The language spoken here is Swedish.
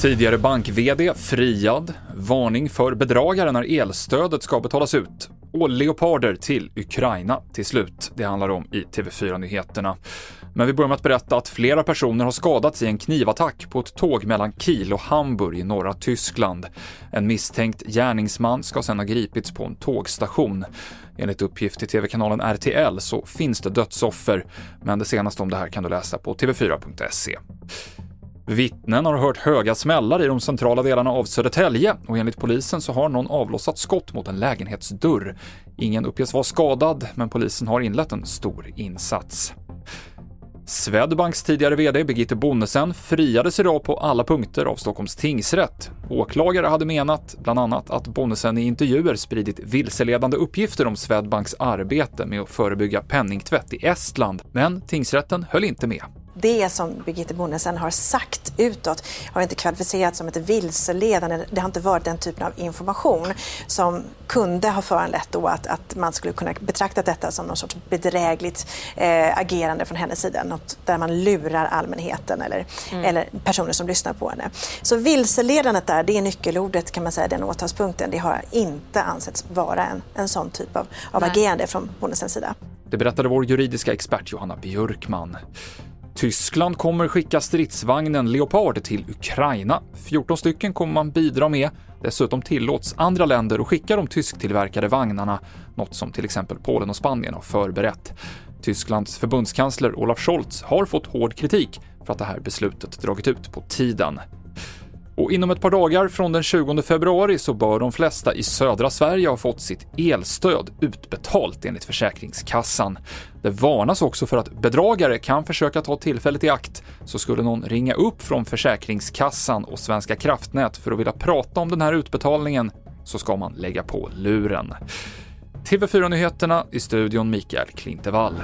Tidigare bank-VD friad, varning för bedragare när elstödet ska betalas ut och leoparder till Ukraina till slut. Det handlar om i TV4-nyheterna. Men vi börjar med att berätta att flera personer har skadats i en knivattack på ett tåg mellan Kiel och Hamburg i norra Tyskland. En misstänkt gärningsman ska sedan ha gripits på en tågstation. Enligt uppgift till TV-kanalen RTL så finns det dödsoffer, men det senaste om det här kan du läsa på tv4.se. Vittnen har hört höga smällar i de centrala delarna av Södertälje och enligt polisen så har någon avlossat skott mot en lägenhetsdörr. Ingen uppges vara skadad, men polisen har inlett en stor insats. Swedbanks tidigare VD Birgitte Bonnesen friades idag på alla punkter av Stockholms tingsrätt. Åklagare hade menat, bland annat, att Bonnesen i intervjuer spridit vilseledande uppgifter om Swedbanks arbete med att förebygga penningtvätt i Estland, men tingsrätten höll inte med det som Birgitte Bonnesen har sagt utåt har inte kvalificerats som ett vilseledande. Det har inte varit den typen av information som kunde ha föranlett då att, att man skulle kunna betrakta detta som någon sorts bedrägligt eh, agerande från hennes sida. Något där man lurar allmänheten eller, mm. eller personer som lyssnar på henne. Så vilseledandet där, det är nyckelordet kan man säga, den åtalspunkten. Det har inte ansetts vara en, en sån typ av, av agerande från Bonnesens sida. Det berättade vår juridiska expert Johanna Björkman. Tyskland kommer skicka stridsvagnen Leopard till Ukraina. 14 stycken kommer man bidra med. Dessutom tillåts andra länder att skicka de tysktillverkade vagnarna, något som till exempel Polen och Spanien har förberett. Tysklands förbundskansler Olaf Scholz har fått hård kritik för att det här beslutet dragit ut på tiden. Och inom ett par dagar från den 20 februari så bör de flesta i södra Sverige ha fått sitt elstöd utbetalt enligt Försäkringskassan. Det varnas också för att bedragare kan försöka ta tillfället i akt, så skulle någon ringa upp från Försäkringskassan och Svenska kraftnät för att vilja prata om den här utbetalningen så ska man lägga på luren. TV4-nyheterna i studion Mikael Klintevall.